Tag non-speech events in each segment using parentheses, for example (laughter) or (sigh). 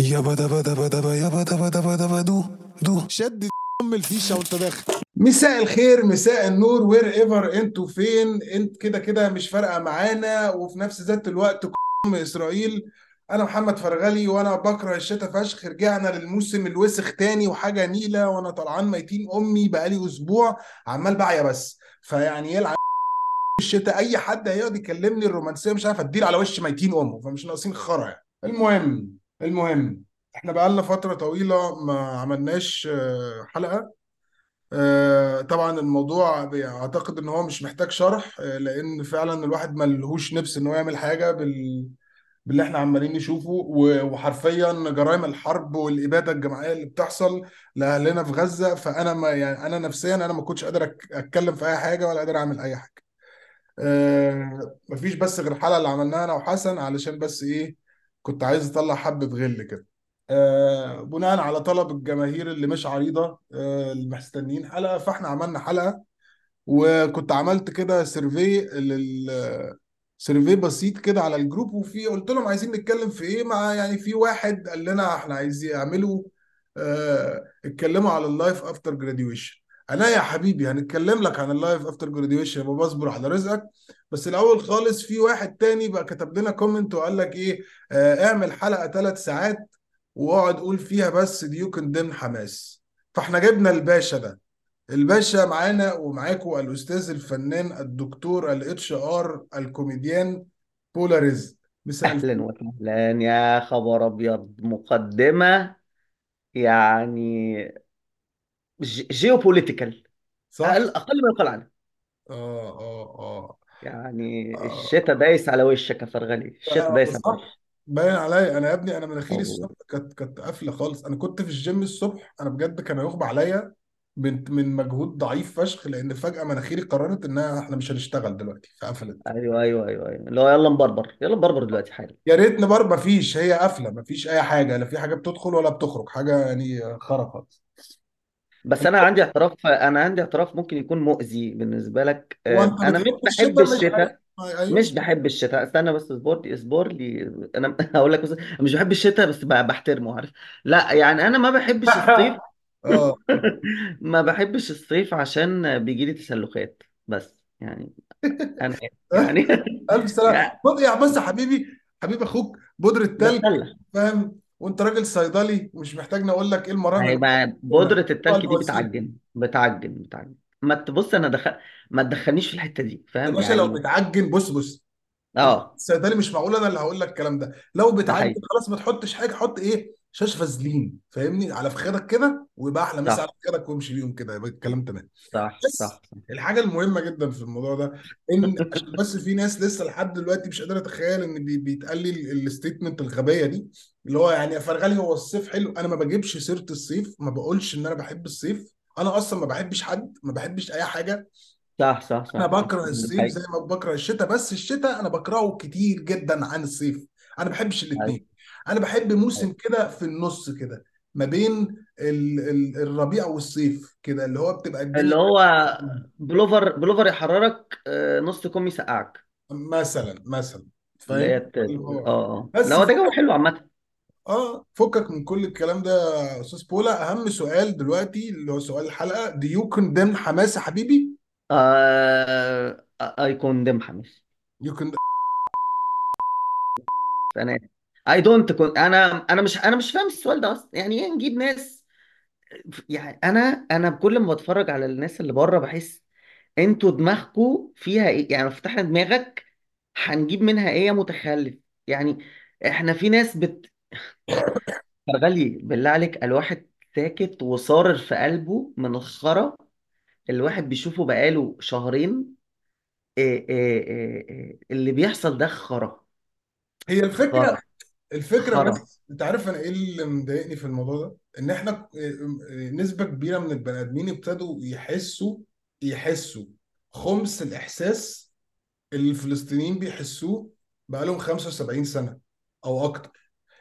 يابا دبا دبا دبا يابا دبا دبا دبا دو دو. شد ام الفيشة وانت داخل. مساء الخير مساء النور wherever أنتوا فين. انت كده كده مش فارقة معانا وفي نفس ذات الوقت ام إسرائيل. أنا محمد فرغلي وأنا بكره الشتاء فشخ. رجعنا للموسم الوسخ تاني وحاجة نيلة وأنا طلعان ميتين أمي بقالي أسبوع. عمال بعيا بس. فيعني يلعن الشتاء. أي حد هيقعد يكلمني الرومانسية مش عارف أديله على وش ميتين أمه فمش ناقصين خرا يعني. المهم المهم إحنا بقالنا فترة طويلة ما عملناش آه، حلقة. آه، طبعا الموضوع أعتقد إن هو مش محتاج شرح آه، لأن فعلا الواحد ملهوش نفس إن هو يعمل حاجة بال باللي إحنا عمالين نشوفه. وحرفيا جرائم الحرب والإبادة الجماعية اللي بتحصل لأهلنا في غزة. فأنا ما يعني أنا نفسيا أنا ما كنتش قادر أتكلم في أي حاجة ولا قادر أعمل أي حاجة. آه، مفيش بس غير الحلقة اللي عملناها أنا وحسن علشان بس إيه كنت عايز أطلع حبة غل كده. آه، بناء على طلب الجماهير اللي مش عريضة آه، اللي مستنيين حلقة فإحنا عملنا حلقة وكنت عملت كده survey لل survey بسيط كده على ال group وفي قلت لهم عايزين نتكلم في إيه مع يعني في واحد قال لنا إحنا عايزين يعملوا آه اتكلموا على ال life after graduation أنا يا حبيبي هنتكلم لك عن ال life after graduation وبصبر على رزقك. بس الأول خالص في واحد تاني بقى كتب لنا comment وقال لك إيه آه اعمل حلقة ثلاث ساعات واقعد قول فيها بس do you condemn حماس. فإحنا جبنا الباشا ده. الباشا معانا ومعاكم الاستاذ الفنان الدكتور ال HR ال comedian بولا مساء أهلا وسهلا. يا خبر أبيض مقدمة؟ يعني geopolitical صح؟ أقل أقل ما يقال عنها آه آه آه. يعني آه. الشتاء دايس على وشك يا فرغلي الشتاء آه، دايس على صح وشك. باين عليا. أنا يا ابني أنا مناخيري الصبح كانت كانت قافلة خالص. أنا كنت في الجيم الصبح أنا بجد كان هيغمى عليا من من مجهود ضعيف فشخ لأن فجأة مناخيري قررت إنها إحنا مش هنشتغل دلوقتي فقفلت. أيوه أيوه أيوه أيوه. اللي هو يلا نبربر. يلا نبربر دلوقتي حالا. يا ريتني بر مفيش. هي قافلة. مفيش أي حاجة. لا في حاجة بتدخل ولا بتخرج. حاجة يعني خرا خالص. بس أنا عندي اعتراف أنا عندي اعتراف ممكن يكون مؤذي بالنسبة لك. آه، انت أنا مش بتحب بحب الشتاء مش عارف الشتاء أيوه. مش بحب الشتاء. استنى بس اصبر لي اصبر لي. أنا (laughs) هقول لك بس مش بحب الشتاء بس ب- بحترمه عارف؟ لا يعني أنا ما بحبش الصيف. (laughs) آه. (laughs) ما بحبش الصيف عشان بيجي لي تسلخات بس يعني أنا آسف. يعني ألف سلامة. يعني بص يا حبيبي حبيب أخوك بودرة تلج بتسلخ فاهم؟ وانت راجل صيدلي ومش محتاج أقول لك إيه المرهم اللي هيبقى بودرة التلج دي البواسير بتعجن بتعجن بتعجن. ما تبص أنا دخل ما تدخلنيش في الحتة دي يا فاهم باشا لو يعني بتعجن بص بص. آه. الصيدلي مش معقول أنا اللي هقول لك الكلام ده. لو ده بتعجن حقيقي خلاص ما تحطش حاجة حط إيه؟ شاش فازلين فاهمني؟ على فخادك كده ويبقى أحلى. مسا على صح فخادك وامشي بيهم كده يبقى الكلام تمام. صح بس صح صح. الحاجة المهمة جدا في الموضوع ده إن عشان بس في ناس لسه لحد دلوقتي مش قادرة تتخيل إن بي- بيتقال لي ال statement الغبية دي. اللي هو يعني يا فرغلي هو الصيف حلو. أنا ما بجيبش سيرة الصيف ما بقولش إن أنا بحب الصيف. أنا أصلا ما بحبش حد ما بحبش أي حاجة. صح صح أنا صح. صح بكره الصيف حقيقي زي ما بكره الشتاء بس الشتاء أنا بكرهه كتير جدا عن الصيف. أنا ما بحبش أيوه. الاثنين أنا بحب موسم كده في النص كده ما بين ال ال الربيع والصيف كده اللي هو بتبقى الدنيا اللي هو بلوفر بلوفر يحررك آه، نص كم يسقعك. مثلا مثلا. اللي فاهم؟ هي الت- آه هو آه لا بس هو ده جو حلو عامة. آه فكك من كل الكلام ده يا أستاذ بولا. أهم سؤال دلوقتي اللي هو سؤال الحلقة do you condemn حماس يا حبيبي؟ آه I condemn حماس. You condemn أنا I don't con أنا أنا مش أنا مش فاهم السؤال ده أصلا. يعني إيه نجيب ناس؟ يعني أنا أنا كل ما بتفرج على الناس اللي بره بحس أنتوا دماغكوا فيها إيه؟ يعني لو فتحنا دماغك هنجيب منها إيه يا متخلف؟ يعني إحنا في ناس بت فرغلي بالله عليك الواحد ساكت وصارر في قلبه من الخرا. الواحد بيشوفه بقاله شهرين. إيه إيه إيه إيه اللي بيحصل ده خرا. هي الفكرة خرا. الفكرة خرا. بس انت عارف أنا إيه اللي مضايقني في الموضوع ده؟ ان إحنا آه، نسبة كبيرة من البني آدمين ابتدوا يحسوا يحسوا خمس الإحساس اللي الفلسطينيين بيحسوه بقالهم 75 سنة أو أكتر.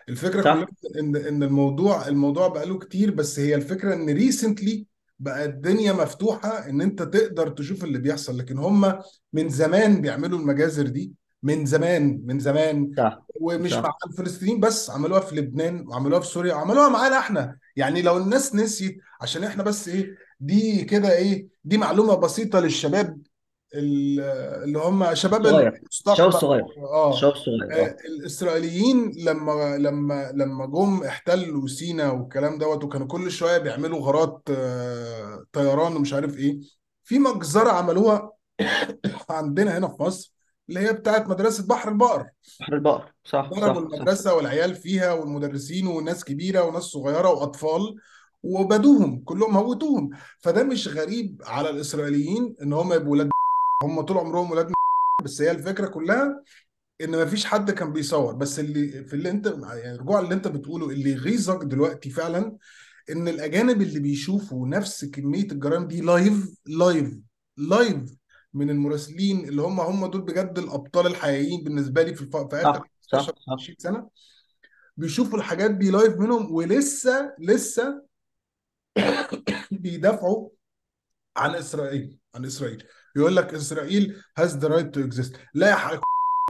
الفكرة كلها صح إن إن الموضوع الموضوع بقاله كتير بس هي الفكرة إن ريسنتلي بقى الدنيا مفتوحة إن أنت تقدر تشوف اللي بيحصل. لكن هم من زمان بيعملوا المجازر دي من زمان من زمان صح. ومش مع صح الفلسطينيين بس عملوها في لبنان وعملوها في سوريا وعملوها معانا إحنا. يعني لو الناس نسيت عشان إحنا بس إيه دي كده إيه دي معلومة بسيطة للشباب اللي هم شباب صغير. المستقبل الصغير آه. الشباب الصغير آه، آه. الإسرائيليين لما لما لما جم احتلوا سيناء والكلام دوت وكانوا كل شوية بيعملوا غارات آه، طيران ومش عارف إيه في مجزرة عملوها (coughs) عندنا هنا في مصر اللي هي بتاعت مدرسة بحر البقر. بحر البقر. صح ضربوا صح صح. المدرسة والعيال فيها والمدرسين وناس كبيرة وناس صغيرة وأطفال وبدوهم كلهم موتوهم. فده مش غريب على الإسرائيليين إن هم يبقوا ولاد هم طول عمرهم ولاد بس هي الفكرة كلها إن مفيش حد كان بيصور. بس اللي في اللي أنت يعني رجوع اللي أنت بتقوله اللي يغيظك دلوقتي فعلا إن الأجانب اللي بيشوفوا نفس كمية الجرائم دي live live live من المراسلين اللي هم هم دول بجد الأبطال الحقيقيين بالنسبة لي في, الف... في آخر صح صح 15 صح. 20 سنة. بيشوفوا الحاجات دي live منهم ولسه لسه (coughs) بيدافعوا عن إسرائيل عن إسرائيل. يقول لك إسرائيل has the right to exist. لا يا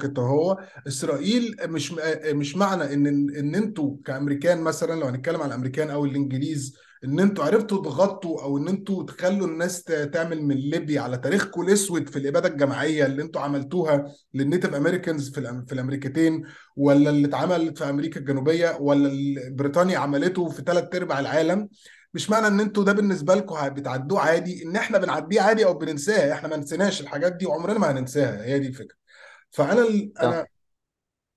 أنت هو إسرائيل مش مش معنى ان إن أنتوا كأمريكان مثلا لو هنتكلم على الأمريكان أو الإنجليز إن أنتوا عرفتوا تغطوا أو إن أنتوا تخلوا الناس تعمل من لبيا على تاريخكم الاسود في الإبادة الجماعية اللي أنتوا عملتوها لل Native Americans في في الأمريكتين ولا اللي اتعمل في أمريكا الجنوبية ولا اللي بريطانيا عملته في ثلاث أرباع العالم. مش معنى إن أنتوا ده بالنسبة لكم بتعدوه عادي إن إحنا بنعديه عادي أو بننساها إحنا ما نسيناش الحاجات دي وعمرنا ما هننساها هي دي الفكرة. فأنا ال- أنا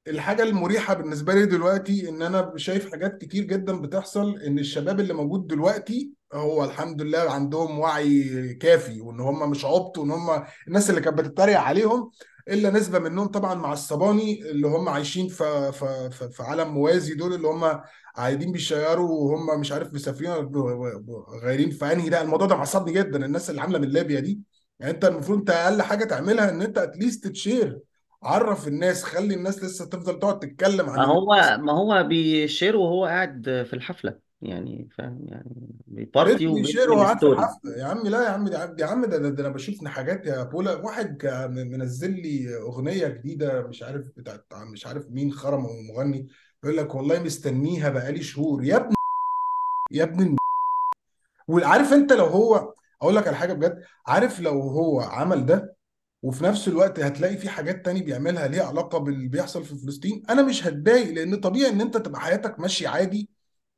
الحاجة المريحة بالنسبة لي دلوقتي إن أنا شايف حاجات كتير جدا بتحصل إن الشباب اللي موجود دلوقتي هو الحمد لله عندهم وعي كافي وإن هم مش عبط وإن هم الناس اللي كانت بتتريق عليهم إلا نسبة منهم طبعا مع الصباني اللي هم عايشين في في في في عالم موازي دول اللي هم قاعدين بيشيروا وهم مش عارف مسافرين غايرين في أنهي ده الموضوع ده معصبني جدا الناس اللي عاملة من ليبيا دي. يعني أنت المفروض أنت أقل حاجة تعملها إن أنت at least تشير عرف الناس خلي الناس لسه تفضل تقعد تتكلم عن ما هو ما هو بيشير وهو قاعد في الحفلة. يعني فاهم يعني يا ريت بي party بيشير وبيعمل وهو قاعد في story الحفله يا عم. لا يا عم ده يا عم ده, ده, ده أنا بشوف حاجات يا بولا واحد كان منزل لي أغنية جديدة مش عارف بتاعت مش عارف مين خرم مغني يقول لك والله مستنيها بقالي شهور. يا ابني (laughs) يا (laughs) الم- وعارف أنت لو هو أقول لك على حاجة بجد عارف لو هو عمل ده وفي نفس الوقت هتلاقي في حاجات تاني بيعملها ليها علاقة باللي بيحصل في فلسطين أنا مش هتضايق لأن طبيعي إن أنت تبقى حياتك ماشية عادي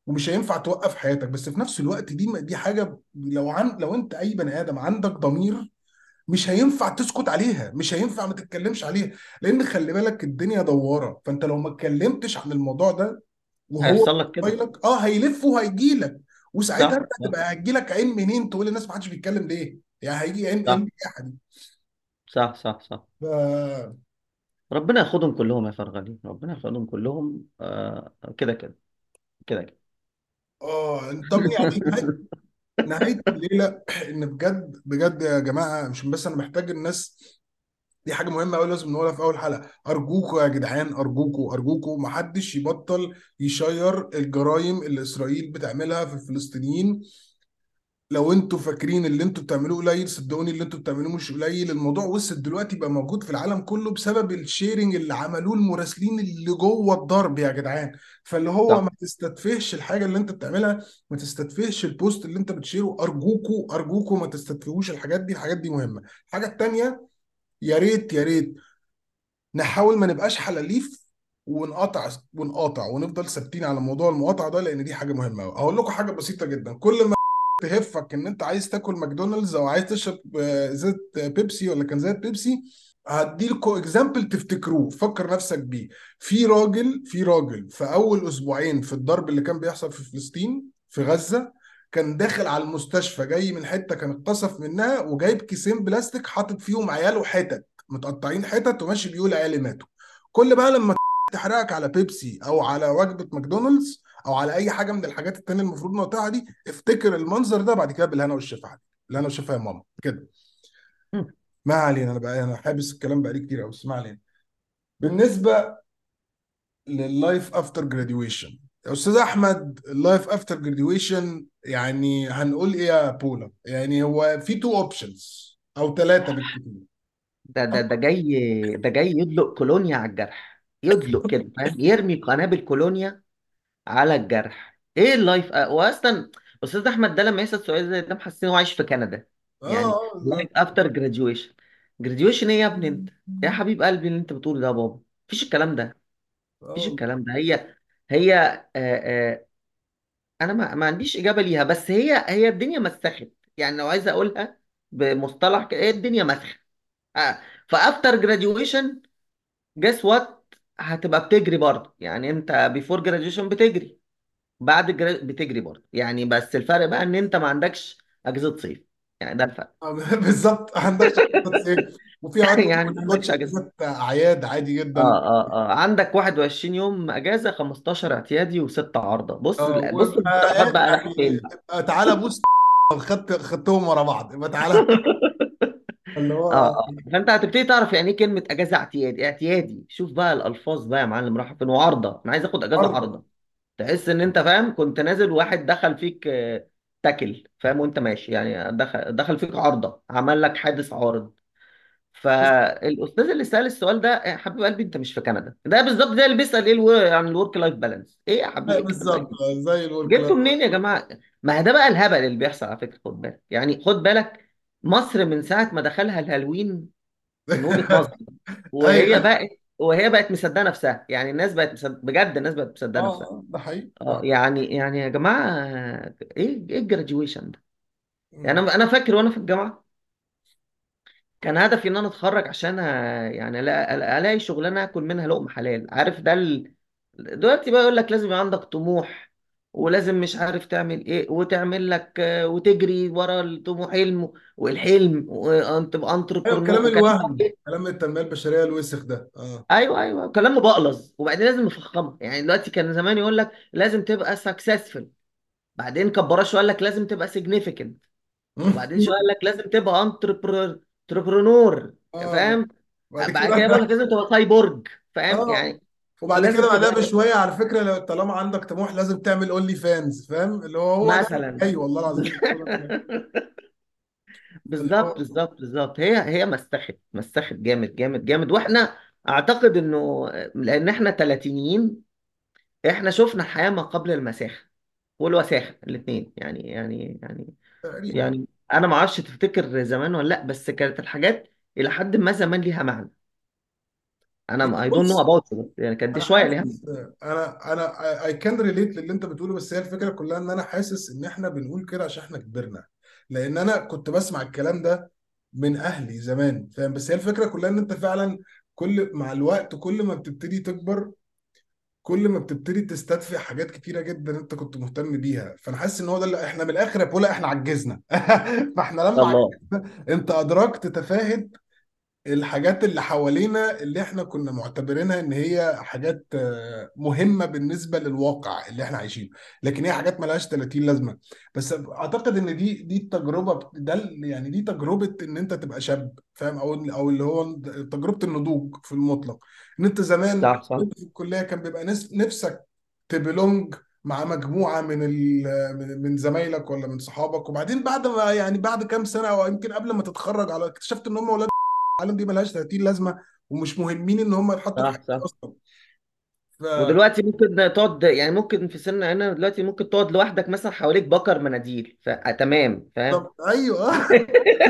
ومش هينفع توقف حياتك بس في نفس الوقت دي دي حاجة لو عن لو انت أي بني آدم عندك ضمير مش هينفع تسكت عليها مش هينفع ما تتكلمش عليها لأن خلي بالك الدنيا دوارة. فأنت لو ما اتكلمتش عن الموضوع ده وهو هيحصل لك كده. موبايلك آه هيلف وهيجي لك. وساعتها أنت هتبقى هتجي لك عين منين تقول للناس ما حدش بيتكلم ليه؟ يعني هيجي عين عين صح بجاحة دي. صح صح صح. ف ربنا ياخدهم كلهم يا فرغلي ربنا ياخدهم كلهم آه كده كده كده كده. آه طب يعني نهاية نهاية الليلة إن بجد بجد يا جماعة مش بس أنا محتاج الناس دي حاجة مهمة قوي لازم نقولها في أول حلقة. أرجوكوا يا جدعان أرجوكوا أرجوكوا محدش يبطل يشير الجرائم اللي إسرائيل بتعملها في الفلسطينيين لو أنتوا فاكرين اللي أنتوا بتعملوه قليل صدقوني اللي أنتوا بتعملوه مش قليل. الموضوع وصل دلوقتي بقى موجود في العالم كله بسبب ال sharing اللي عملوه المراسلين اللي جوه الضرب يا جدعان. فاللي هو ما صح تستتفهش الحاجة اللي انت بتعملها ما تستتفهش ال post اللي انت بتشيره. أرجوكوا أرجوكوا ما تستتفهوش الحاجات دي الحاجات دي مهمة. الحاجة التانية يا ريت يا ريت نحاول ما نبقاش حلاليف ونقاطع ونقاطع ونفضل ثابتين على موضوع المقاطعة ده لأن دي حاجة مهمة قوي هقول لكم حاجة بسيطة جدا. كل ما تهفك إن أنت عايز تاكل ماكدونالدز أو عايز تشرب زيت بيبسي ولا كان زيت بيبسي هدي لكم example تفتكروه فكر نفسك بيه. في راجل في راجل في أول أسبوعين في الضرب اللي كان بيحصل في فلسطين في غزة كان داخل على المستشفى جاي من حتة كان اتقصف منها وجايب كيسين بلاستيك حاطط فيهم عياله حتت متقطعين حتت وماشي بيقول عيالي ماتوا. كل بقى لما تحرقك على بيبسي أو على وجبة ماكدونالدز أو على أي حاجة من الحاجات التانية المفروض نقطعها دي افتكر المنظر ده بعد كده بالهنا والشفا حبيبي بالهنا والشفا يا ماما كده. ما علينا أنا بقى أنا حابس الكلام بقالي كتير قوي بس ما علينا. بالنسبة لل life after graduation يا أستاذ أحمد ال life after graduation يعني هنقول إيه يا بولا؟ يعني هو في two options أو ثلاثة بالكتير. ده ده ده جاي ده جاي يدلق كولونيا على الجرح يدلق كده فاهم؟ يرمي قنابل كولونيا على الجرح. إيه ال life؟ أ- واصلا أستاذ أحمد ده لما يسأل سؤال زي ده محسين هو عايش في كندا. آه يعني آه life after graduation graduation إيه يا ابني أنت؟ يا حبيب قلبي اللي أنت بتقوله ده يا بابا. مفيش الكلام ده. مفيش آه. الكلام ده. هي هي آه آه أنا ما, ما عنديش إجابة ليها بس هي هي الدنيا مسخت. يعني لو عايز أقولها بمصطلح كده، هي الدنيا مسخت. آه ف after graduation guess what هتبقى بتجري برضه. يعني انت before graduation بتجري. بعد ال gra... بتجري برضه. يعني بس الفرق بقى إن انت ما عندكش اجازه صيف. يعني ده الفرق. آه، (laughs) بالظبط. (laughs) عندك شخصيات صيف وفي اوقات ممكن يعني ما ما عندكش اجازه اجازات أعياد عادي جدا. آه آه آه. عندك 21 يوم أجازة 15 اعتيادي و6 عارضه بص آه بص المصطلحات إيه بقى رايحه يعني فين. بقى تعالى بوست. خدت خدتهم ورا بعض. يبقى تعالى. (laughs) اللي هو آه فأنت هتبتدي تعرف يعني إيه كلمة أجازة اعتيادي. اعتيادي. شوف بقى الألفاظ بقى يا معلم. رايحه فين؟ وعارضة. أنا عايز آخد أجازة برضه عارضه تحس إن أنت فاهم؟ كنت نازل واحد دخل فيك آه، تاكل. فاهم؟ وأنت ماشي. يعني دخل دخل فيك عارضة. عمل لك حادث عارض. فالأستاذ اللي سأل السؤال ده يا حبيب قلبي أنت مش في كندا. ده بالظبط زي اللي بيسأل إيه ألو... عن ال work life balance إيه يا حبيبي؟ الكلام بالظبط. آه، زي ال work life جبته منين يا جماعة؟ ما ده بقى الهبل اللي بيحصل على فكرة خد بالك. يعني خد بالك مصر من ساعة ما دخلها الهالوين من وجهة (laughs) نظري. وهي أيوه. بقت وهي بقت مصدقة نفسها. يعني الناس بقت مصدقه بجد الناس بقت مصدقة آه نفسها. آه، ده حقيقي آه ده يعني يعني يا جماعة إيه إيه ال graduation ده؟ يعني. أنا أنا فاكر وأنا في الجامعة كان هدفي إن أنا أتخرج عشان أ- يعني ألاقي شغلانة أكل منها لقمة حلال. عارف ده ال... دلوقتي بقى يقول لك لازم يبقى عندك طموح. ولازم مش عارف تعمل إيه وتعمل لك آه، وتجري ورا الطموح حلم والحلم وتبقى أيوه entrepreneur كلام وكلام الوهم كلام التنمية البشرية الوسخ ده. آه. أيوه أيوه كلام مبقلظ وبعدين لازم نفخمها. يعني دلوقتي كان زمان يقول لك لازم تبقى successful بعدين كبرها شوية قال لك لازم تبقى significant وبعدين شوية قال لك لازم تبقى entrepreneur آه. فاهم؟ بعد بعد كده بقول لك (laughs) لازم تبقى سايبورج فاهم؟ آه. يعني وبعد كده بعدها بشوية على فكرة لو طالما عندك طموح لازم تعمل OnlyFans فاهم؟ اللي هو هو ده. مثلا. اي والله العظيم. (laughs) بالظبط بالظبط بالظبط. هي هي مسخت مسخت جامد جامد جامد. وإحنا أعتقد إنه لأن إحنا تلاتينيين إحنا شفنا الحياة ما قبل المساخه والوساخة الاثنين يعني يعني يعني تقريبا. يعني أنا ما أعرفش تفتكر زمان ولا لأ بس كانت الحاجات إلى حد ما زمان ليها معنى. أنا I don't know بص about يعني كانت دي أنا شوية حاسس أنا أنا I can relate للي أنت بتقوله بس هي الفكرة كلها إن أنا حاسس إن إحنا بنقول كده عشان إحنا كبرنا. لأن أنا كنت بسمع الكلام ده من أهلي زمان فاهم؟ بس هي الفكرة كلها إن أنت فعلا كل مع الوقت كل ما بتبتدي تكبر كل ما بتبتدي تستدفع حاجات كتيرة جدا أنت كنت مهتم بيها. فأنا حاسس إن هو ده اللي إحنا من الآخر يا بولا إحنا عجزنا. (laughs) فإحنا لما الله. عجزنا أنت أدركت تفاهة الحاجات اللي حوالينا اللي إحنا كنا معتبرينها إن هي حاجات آه، مهمة بالنسبة للواقع اللي إحنا عايشينه. لكن هي حاجات ملهاش 30 لازمة. بس أعتقد إن دي دي التجربة ده ال- يعني دي تجربة إن أنت تبقى شاب فاهم؟ أو أو اللي هو تجربة النضوج في المطلق. إن أنت زمان صح صح. وانت في الكلية كان بيبقى نس- نفسك تبلونج مع مجموعة من ال من من زمايلك ولا من صحابك. وبعدين بعد ما يعني بعد كام سنة أو يمكن قبل ما تتخرج على اكتشفت إن هم ولاد العالم دي ملهاش 30 لازمة ومش مهمين إن هم يتحطوا في صح صح. أصلا. ف ودلوقتي ممكن تقعد يعني ممكن في سن أنا دلوقتي ممكن تقعد لوحدك مثلا حواليك بكر مناديل فتمام فاهم؟ طب أيوه. (laughs)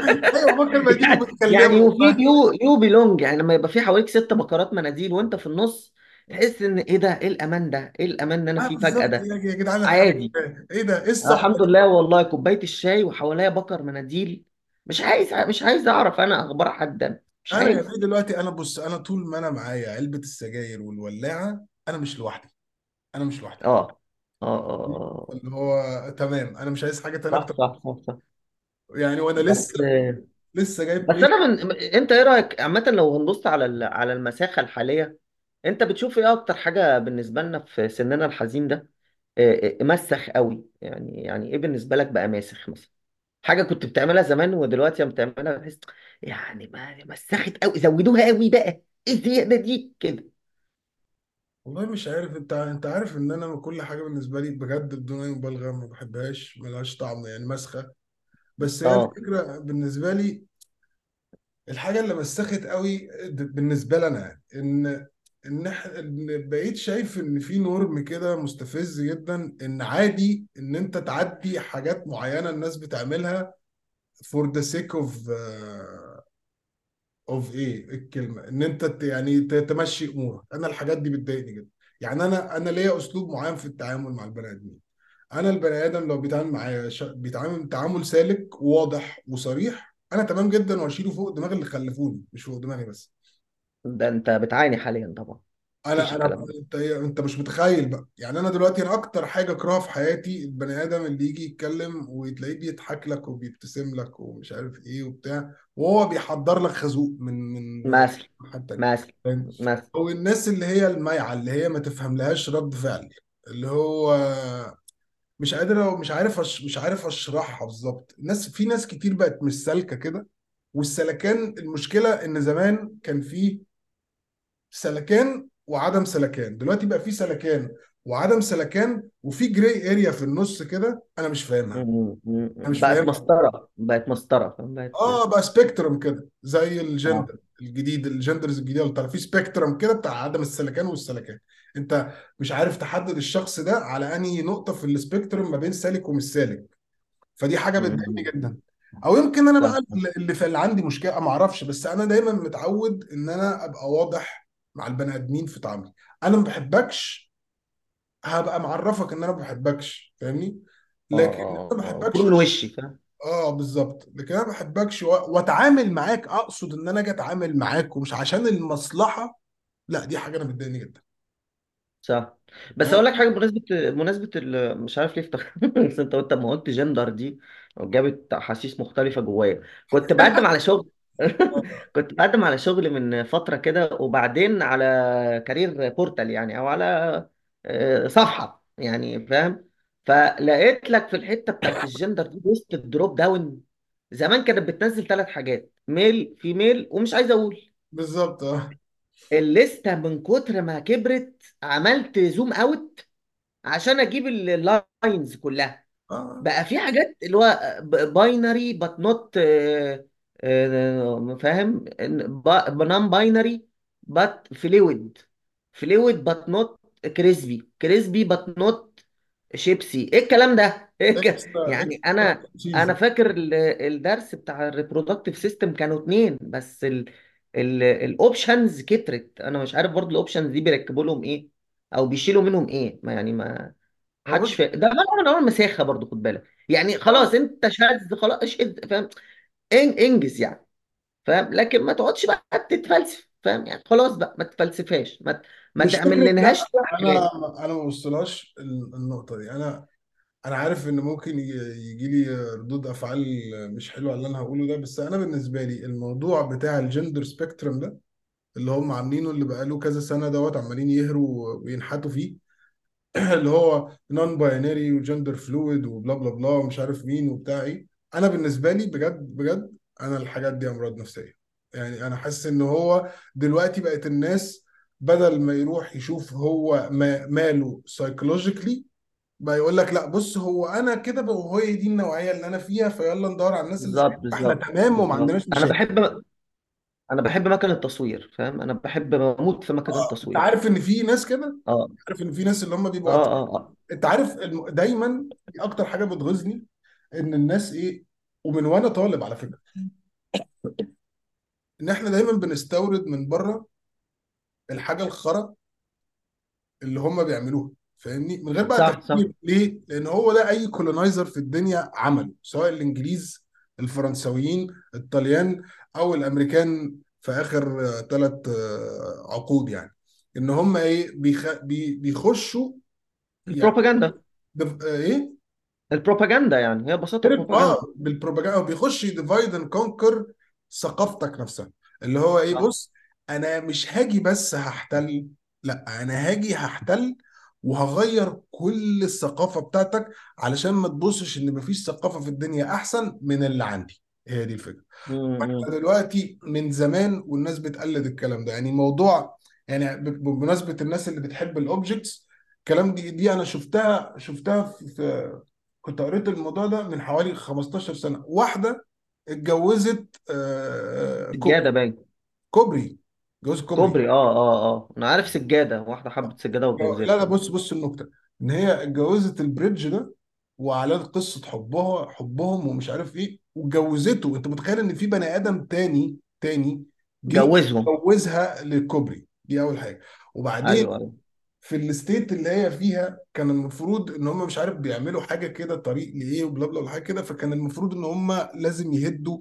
(laughs) أيوه بكر مناديل يعني وبتكلمه. وفي you you belong يعني لما يبقى في حواليك ست بكرات مناديل وأنت في النص تحس إن إيه ده؟ إيه الأمان ده؟ إيه الأمان اللي أنا آه فيه فجأة بالظبط ده؟ يا يا جدعان الحمد عادي. لله إيه ده؟ إيه آه، الصحبه الحمد دي لله والله كوباية الشاي وحواليا بكر مناديل. مش عايز مش عايز أعرف أنا أخبار حد. مش أنا يا عايز بيه دلوقتي أنا بص أنا طول ما أنا معايا علبة السجاير والولاعة أنا مش لوحدي أنا مش لوحدي. آه آه آه آه. اللي هو تمام أنا مش عايز حاجة تانية صح أكتر. صح صح صح. يعني وأنا بس لسه لسه جايب بس بلاي أنا من أنت إيه رأيك عامة لو هنبص على ال... على المساخة الحالية أنت بتشوف إيه أكتر حاجة بالنسبة لنا في سننا الحزين ده؟ آه، آه، مسخ قوي يعني يعني إيه بالنسبة لك بقى ماسخ مثلا؟ حاجة كنت بتعملها زمان ودلوقتي لما بتعملها بتحس يعني ما مسخت قوي زودوها قوي بقى. إيه الزيادة دي؟ كده. والله مش عارف. انت انت عارف ان أنا كل حاجة بالنسبة لي بجد بدون أي مبالغة ما بحبهاش ملهاش طعم يعني مسخة. بس هي آه. الفكرة بالنسبة لي الحاجة اللي مسخت قوي د- بالنسبة لنا إن إن إن بقيت شايف إن في نورم كده مستفز جدا إن عادي إن أنت تعدي حاجات معينة الناس بتعملها the sake of uh, of إيه؟ الكلمة. إن أنت يعني تمشي أمورك. أنا الحاجات دي بتضايقني جدا. يعني أنا أنا ليا أسلوب معين في التعامل مع البني آدمين. أنا البني آدم لو بيتعامل معايا ش... بيتعامل تعامل سالك وواضح وصريح أنا تمام جدا وأشيله فوق دماغ اللي خلفوني مش فوق دماغي بس. ده انت بتعاني حاليا طبعا. مفيش أنا أنا الكلام ده انت انت مش متخيل بقى. يعني أنا دلوقتي أنا أكتر حاجة اكرهها في حياتي البني آدم اللي يجي يتكلم وتلاقيه بيضحك لك وبيبتسم لك ومش عارف إيه وبتاع وهو بيحضر لك خازوق من من مثلا حتى مثلا فاهم مثلا أو الناس اللي هي المايعة اللي هي ما تفهم لهاش رد فعل اللي هو مش قادر مش عارف أش... مش عارف أشرحها بالظبط. الناس في ناس كتير بقت مش سالكة كده والسلكان المشكلة إن زمان كان في سلكان وعدم سلكان. دلوقتي بقى في سلكان وعدم سلكان وفي grey area في النص كده أنا مش فاهمها. أنا مش بقت فاهمها. مسطرة بقت مسطرة. بقت آه بقى spectrum كده زي الجندر الجديد ال genders الجديدة اللي في spectrum كده بتاع عدم السلكان والسلكان. أنت مش عارف تحدد الشخص ده على أنهي نقطة في السبيكترم ما بين سالك ومش سالك. فدي حاجة بتضايقني جدا. أو يمكن أنا بقى اللي اللي عندي مشكلة ما أعرفش بس أنا دايما متعود إن أنا أبقى واضح مع البني آدمين في تعاملي أنا ما بحبكش هبقى معرفك إن أنا ما بحبكش فاهمني؟ آه لكن أنا آه ما آه بحبكش من وشي فاهم؟ آه بالظبط. لكن أنا ما بحبكش و... وأتعامل معاك أقصد إن أنا أجي أتعامل معاك ومش عشان المصلحة لا دي حاجة أنا بتضايقني جدا. صح. بس أقول لك حاجة بمناسبة بمناسبة ال... مش عارف ليه افتكرت (laughs) بس أنت قلت لما قلت جندر دي جابت احاسيس مختلفة جوايا. كنت (laughs) بقدم على شغل آه، (laughs) كنت بقدم على شغل من فترة كده وبعدين على career portal يعني أو على آه، صفحة يعني فاهم؟ فلقيت لك في الحتة بتاعت الجندر دي وسط ال drop down. زمان كانت بتنزل ثلاث حاجات male female ومش عايز أقول. بالظبط آه. الليستة من كتر ما كبرت عملت zoom out عشان أجيب ال lines كلها. آه. بقى في حاجات اللي هو binary but not فاهم؟ non-binary but fluid fluid but not crispy crispy but not Chipsy إيه الكلام ده؟ الك... extra يعني أنا أنا فاكر ال- الدرس بتاع ال reproductive system كانوا اتنين بس ال... ال... ال options كترت. أنا مش عارف برضو ال options دي بيركبوا لهم إيه أو بيشيلوا منهم إيه. ما يعني ما حدش فاهم ده من أنواع المساخة برضو خد بالك. يعني آه. خلاص أنت شاذ خلاص اشهد فاهم؟ إن- إنجز يعني فاهم؟ لكن ما تقعدش بقى تتفلسف فاهم؟ يعني خلاص بقى ما تفلسفهاش ما ما مش تعمل لناش أنا حاجات أنا ما بوصلهاش ال- النقطة دي. أنا أنا عارف إن ممكن يجي لي ردود أفعال مش حلوة على اللي أنا هقوله ده بس أنا بالنسبة لي الموضوع بتاع ال gender spectrum ده اللي هم عاملينه اللي بقاله كذا سنة دوت عمالين يهروا وينحتوا فيه (clears throat) اللي هو non-binary و gender fluid وبلا بلا بلا ومش عارف مين وبتاع إيه أنا بالنسبة لي بجد بجد أنا الحاجات دي أمراض نفسية. يعني أنا حاسس إن هو دلوقتي بقت الناس بدل ما يروح يشوف هو ما ماله psychologically بقى يقول لك لا بص هو أنا كده بقى وهي دي النوعية اللي أنا فيها فيلا ندور على الناس اللي بالظبط إحنا بالظبط. تمام وما بالظبط. عندناش أنا مشاكل. بحب أنا بحب مكان التصوير فاهم؟ أنا بحب بموت في مكان آه أنت التصوير. عارف إن في ناس كده؟ آه. عارف إن في ناس اللي هم آه بيبقوا آه آه. أنت عارف الم... دايما أكتر حاجة بتغيظني إن الناس إيه ومن وأنا طالب على فكرة. إن إحنا دايما بنستورد من بره الحاجة الخرا اللي هم بيعملوها فاهمني؟ من غير بقى صح صح. ليه؟ لأن هو ده أي colonizer في الدنيا عمله سواء الإنجليز الفرنسويين الطليان أو الأمريكان في آخر ثلاث عقود يعني. إن هم إيه بيخ... بي... بيخشوا يعني البروباجندا إيه؟ البروباجندا يعني هي ببساطه عارف بروباجندا آه بالبروباجندا بيخش divide and conquer ثقافتك نفسها. اللي هو إيه بص أنا مش هاجي بس هحتل لأ أنا هاجي هحتل وهغير كل الثقافة بتاعتك علشان ما تبصش إن مفيش ثقافة في الدنيا أحسن من اللي عندي. هي دي الفكرة. امم إحنا دلوقتي من زمان والناس بتقلد الكلام ده. يعني موضوع يعني ب- بمناسبة الناس اللي بتحب الاوبجكتس الكلام دي دي أنا شفتها شفتها في- كنت قريت الموضوع ده من حوالي 15 سنة. واحدة اتجوزت آه، سجادة كوبري باين. كوبري. اتجوزت كوبري. كوبري آه آه آه. أنا عارف سجادة واحدة حبت سجادة آه، لا لا بص بص النكته إن هي اتجوزت ال bridge ده واعلنت قصة حبها حبهم ومش عارف إيه واتجوزته. أنت متخيل إن في بني آدم تاني تاني جه جوزهم جوزها للكوبري دي أول حاجة. وبعدين أيوه أيوه. في ال state اللي هي فيها كان المفروض إن هم مش عارف بيعملوا حاجة كده طريق لإيه وبلا بلا حاجة كده فكان المفروض إن هم لازم يهدوا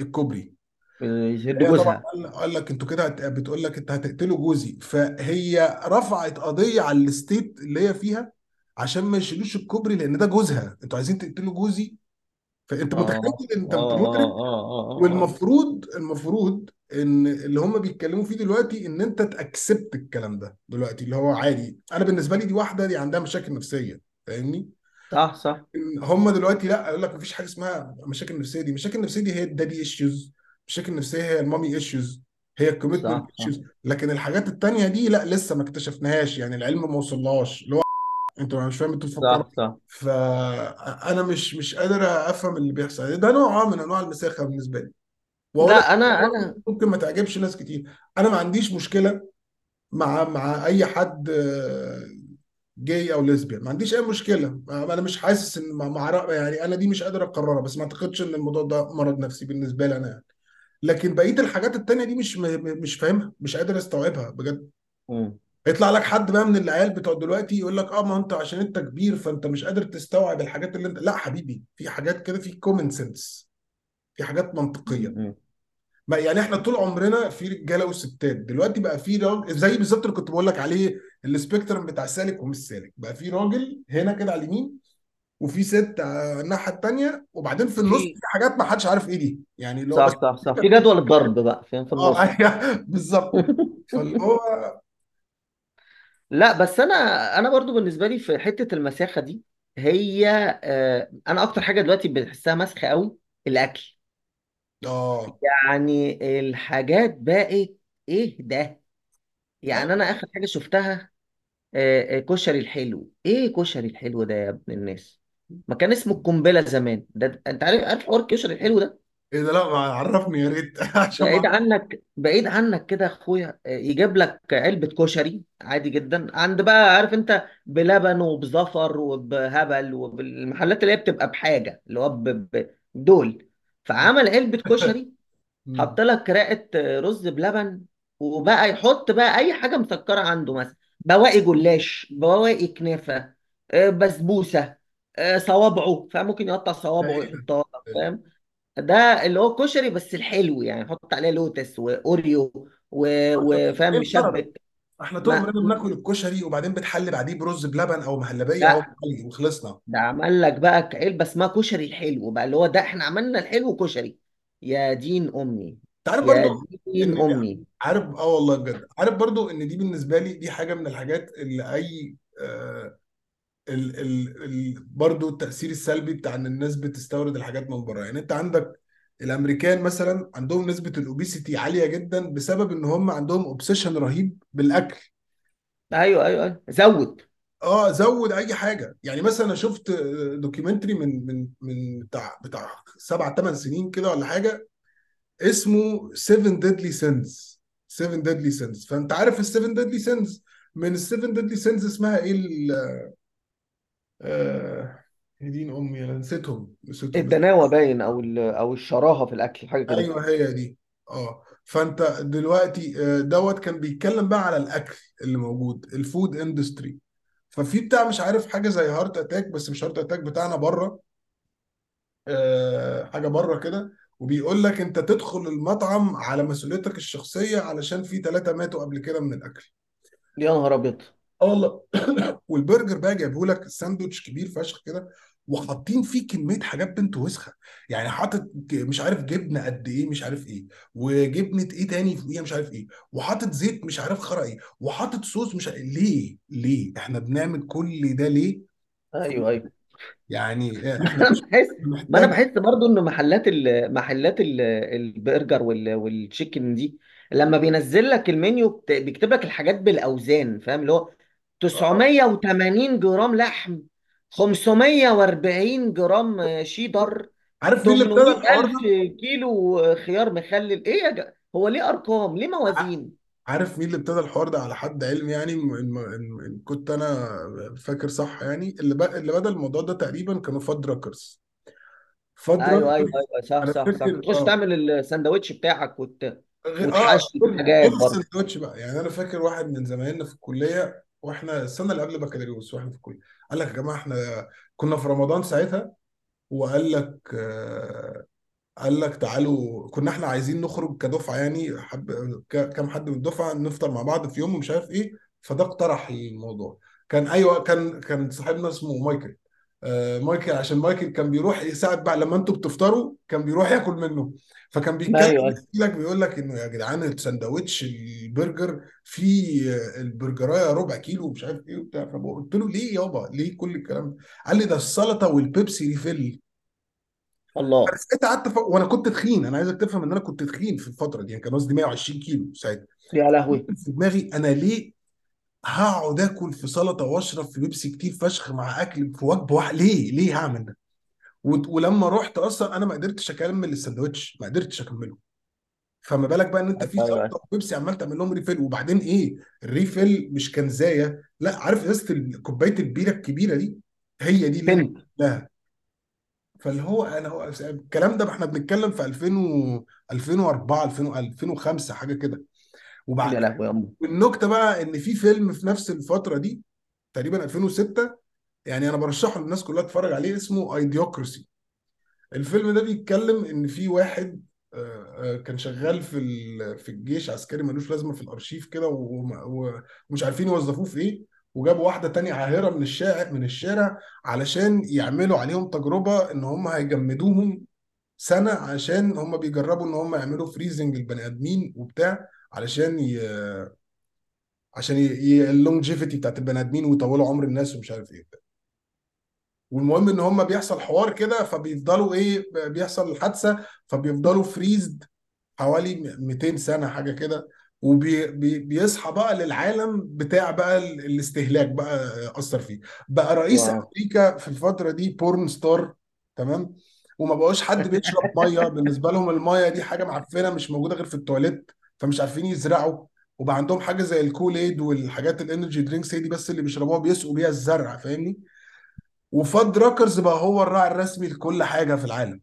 الكوبري. يشد هي طبعا جوزها. قال قال لك أنتوا كده هت- بتقول لك أنت هتقتلوا جوزي. فهي رفعت قضية على ال state اللي هي فيها عشان ما يشيلوش الكوبري لأن ده جوزها. أنتوا عايزين تقتلوا جوزي؟ فأنت آه. متخيل إن أنت انت آه آه مدرك آه آه آه آه. والمفروض المفروض إن اللي هم بيتكلموا فيه دلوقتي إن أنت ت accept الكلام ده دلوقتي اللي هو عادي. أنا بالنسبة لي دي واحدة دي عندها مشاكل نفسية فاهمني؟ صح صح. هم دلوقتي لأ يقول لك مفيش حاجة اسمها مشاكل نفسية دي. مشاكل نفسية دي هي ال daddy issues مشاكل نفسية هي ال mommy issues هي ال commitment issues لكن الحاجات التانية دي لأ لسه ما اكتشفناهاش. يعني العلم ما وصلهاش. اللي هو أنتوا مش فاهم أنتوا بتفكروا صح صح. فانا مش مش قادر أفهم اللي بيحصل. ده نوع من أنواع المساخة بالنسبة لي. وأقول لك لا أنا أنا ممكن ما تعجبش ناس كتير. أنا ما عنديش مشكلة مع مع أي حد آه، gay أو lesbian. ما عنديش أي مشكلة. أنا مش حاسس إن مع مع يعني أنا دي مش قادر أقررها بس ما أعتقدش إن الموضوع ده مرض نفسي بالنسبة لي أنا يعني. لكن بقية الحاجات التانية دي مش م- مش فاهمها مش قادر أستوعبها بجد. مم. يطلع لك حد بقى من العيال بتوع دلوقتي يقول لك آه ما أنت عشان أنت كبير فأنت مش قادر تستوعب الحاجات اللي أنت لا حبيبي في حاجات كده في common sense في حاجات منطقية. ما يعني إحنا طول عمرنا في رجالة وستات دلوقتي بقى في راجل زي بالظبط اللي كنت بقول لك عليه السبيكترم بتاع سالك ومش سالك. بقى في راجل هنا كده على اليمين وفي ست على الناحية التانية وبعدين في النص في في حاجات ما حدش عارف إيه دي. يعني اللي هو بس صح صح صح. في جدول الضرب بقى فين في آه النص. (laughs) أيوه بالظبط. (laughs) فاللي هو لا بس أنا أنا برضو بالنسبة لي في حتة المساخة دي هي آه، أنا أكتر حاجة دلوقتي بحسها مسخة قوي الأكل. آه. يعني الحاجات بقت إيه ده؟ يعني أنا آخر حاجة شفتها آه، آه، كشري الحلو. إيه كشري الحلو ده يا ابن الناس؟ ما كان اسمه القنبلة زمان. ده أنت عارف عارف حوار الكشري الحلو ده؟ إيه ده؟ لا ما عرفني يا ريت. (laughs) عشان بعيد ما عنك بعيد عنك كده يا أخويا. آه، يجيب لك علبة كشري عادي جدا. عند بقى عارف أنت بلبن وبزفر وبهبل وبالمحلات اللي هي بتبقى بحاجة اللي هو ب- ب- دول. فعمل علبة (laughs) كشري. حط لك رقة آه، رز بلبن وبقى يحط بقى أي حاجة مسكرة عنده مثلا. بواقي جلاش بواقي كنافة آه، بسبوسة آه، صوابعه فممكن يقطع صوابعه إيه ده ويحطها فاهم؟ ده اللي هو كشري بس الحلو يعني حط عليه لوتس وأوريو وفاهم مشبك إحنا طول ما عمرنا بناكل الكشري وبعدين بتحلي بعديه برز بلبن أو مهلبية أو وخلصنا. ده عمل لك بقى علبه اسمها كشري الحلو بقى اللي هو ده إحنا عملنا الحلو كشري. يا دين أمي. انت عارف يا برضو دين ان أمي. عارف آه والله بجد. عارف برضو إن دي بالنسبة لي دي حاجة من الحاجات اللي أي آه ال ال ال برضو التأثير السلبي بتاع إن الناس بتستورد الحاجات من بره. يعني أنت عندك الأمريكان مثلا عندهم نسبة ال obesity عالية جدا بسبب إن هم عندهم obsession رهيب بالأكل. أيوه أيوه أيوه. زود. آه زود أي حاجة. يعني مثلا أنا شفت documentary من من من بتاع بتاع سبع ثمان سنين كده ولا حاجة اسمه 7 deadly sins 7 deadly sins فأنت عارف ال 7 deadly sins من ال 7 deadly sins اسمها إيه ال آه يا دين أمي أنا نسيتهم نسيتهم. الدناوة باين أو ال- أو الشراهة في الأكل حاجة كده. أيوه هي دي. آه. فأنت دلوقتي آه، دوت كان بيتكلم بقى على الأكل اللي موجود ال food industry ففي بتاع مش عارف حاجة زي Heart Attack بس مش Heart Attack بتاعنا بره. آه، حاجة بره كده. وبيقول لك أنت تدخل المطعم على مسؤوليتك الشخصية علشان في ثلاثة ماتوا قبل كده من الأكل. يا نهار أبيض. آه والله. (coughs) والبرجر بقى جايبه لك ساندوتش كبير فشخ كده. وحاطين فيه كمية حاجات بنت وسخة. يعني حاطط مش عارف جبنة قد إيه مش عارف إيه. وجبنة إيه تاني فوقيها مش عارف إيه. وحاطط زيت مش عارف خرا إيه. وحاطط صوص مش عارف ليه؟ ليه؟ إحنا بنعمل كل ده ليه؟ أيوه أيوه. يعني أنا بحس ما أنا بحس برضو إن محلات ال... محلات ال... البرجر وال... والتشيكن دي لما بينزل لك المنيو بت... بيكتب لك الحاجات بالأوزان فاهم؟ اللي هو آه. 980 جرام لحم. 540 جرام شيدر عارف مين اللي ابتدى 800 الحوار ألف ده؟ كيلو خيار مخلل. إيه يا جا؟ هو ليه أرقام؟ ليه ع- موازين؟ عارف مين اللي ابتدى الحوار ده؟ على حد علمي يعني إن إن- إن- إن كنت أنا فاكر صح يعني اللي ب... اللي بدأ الموضوع ده تقريبا كانوا فاد راكرز فاد أيوه أيوه راكرز أيوه صح أنا صح صح. فاكر بتخش آه. تعمل الساندوتش بتاعك وت... غير آه وتحشي غير غير برضه. السندوتش بقى. يعني أنا فاكر واحد من زمايلنا في الكلية وإحنا السنة اللي قبل بكالوريوس وإحنا في الكلية. قال لك يا جماعة إحنا كنا في رمضان ساعتها وقال لك آه، قال لك تعالوا كنا إحنا عايزين نخرج كدفعة يعني حب ك- كام حد من الدفعة نفطر مع بعض في يوم ومش عارف إيه. فده اقترح الموضوع. كان أيوه كان كان صاحبنا اسمه مايكل. مايكل عشان مايكل كان بيروح يساعد بقى لما أنتوا بتفطروا كان بيروح ياكل منه. فكان بيتكلم أيوه بيحكي لك بيقول لك إنه يا جدعان الساندوتش البرجر فيه آه، البرجراية ربع كيلو ومش عارف إيه وبتاع. فقلت له ليه يابا؟ ليه كل الكلام ده؟ قال لي ده السلطة والبيبسي refill. الله. ساعتها قعدت ف... وأنا كنت تخين. أنا عايزك تفهم إن أنا كنت تخين في الفترة دي. يعني كان وزني 120 كيلو ساعتها. يا لهوي. في دماغي أنا ليه هقعد آكل في سلطة وأشرب في بيبسي كتير فشخ مع أكل في وجبه واحدة ليه؟ ليه هعمل ده. ولما رحت أصلا أنا ما قدرتش أكمل السندوتش ما قدرتش أكمله. فما بالك بقى إن أنت في أيوه أيوه. سلطة وبيبسي عمال تعمل لهم refill وبعدين إيه؟ ال refill مش كنزاية. لأ عارف ازازه ال- كوبايه البيرة الكبيرة دي؟ هي دي اللي لها فاللي هو أنا هو الكلام ده إحنا بنتكلم في 2000 و 2004 2000 2005 حاجة كده. يا وبعد لهوي يا أمه والنكتة بقى إن في فيلم في نفس الفترة دي تقريبا 2006 يعني أنا برشحه للناس كلها تتفرج عليه اسمه Idiocracy الفيلم ده بيتكلم إن في واحد آه، آه، كان شغال في في الجيش عسكري ملوش لازمة في الأرشيف كده ومش عارفين يوظفوه في إيه وجابوا واحدة تانية عاهرة من الشارع من الشارع علشان يعملوا عليهم تجربة إن هم هيجمدوهم سنة عشان هم بيجربوا إن هم يعملوا freezing البني آدمين وبتاع. علشان ي... عشان ال longevity بتاعت البني آدمين ويطولوا عمر الناس ومش عارف إيه. والمهم إن هم بيحصل حوار كده فبيفضلوا إيه بيحصل الحادثه فبيفضلوا freezed حوالي 200 سنة حاجة كده. وبيصحى بقى للعالم بتاع بقى ال- الاستهلاك بقى أثر فيه. بقى رئيس wow. أمريكا في الفترة دي porn star تمام؟ وما بقاش حد بيشرب مية. بالنسبة لهم المية دي حاجة معفنة مش موجودة غير في التواليت. فمش عارفين يزرعوا وبقى عندهم حاجة زي ال Kool-Aid والحاجات ال energy drinks هي دي بس اللي بيشربوها بيسقوا بيها الزرع فاهمني؟ و Fuddruckers بقى هو الراعي الرسمي لكل حاجة في العالم.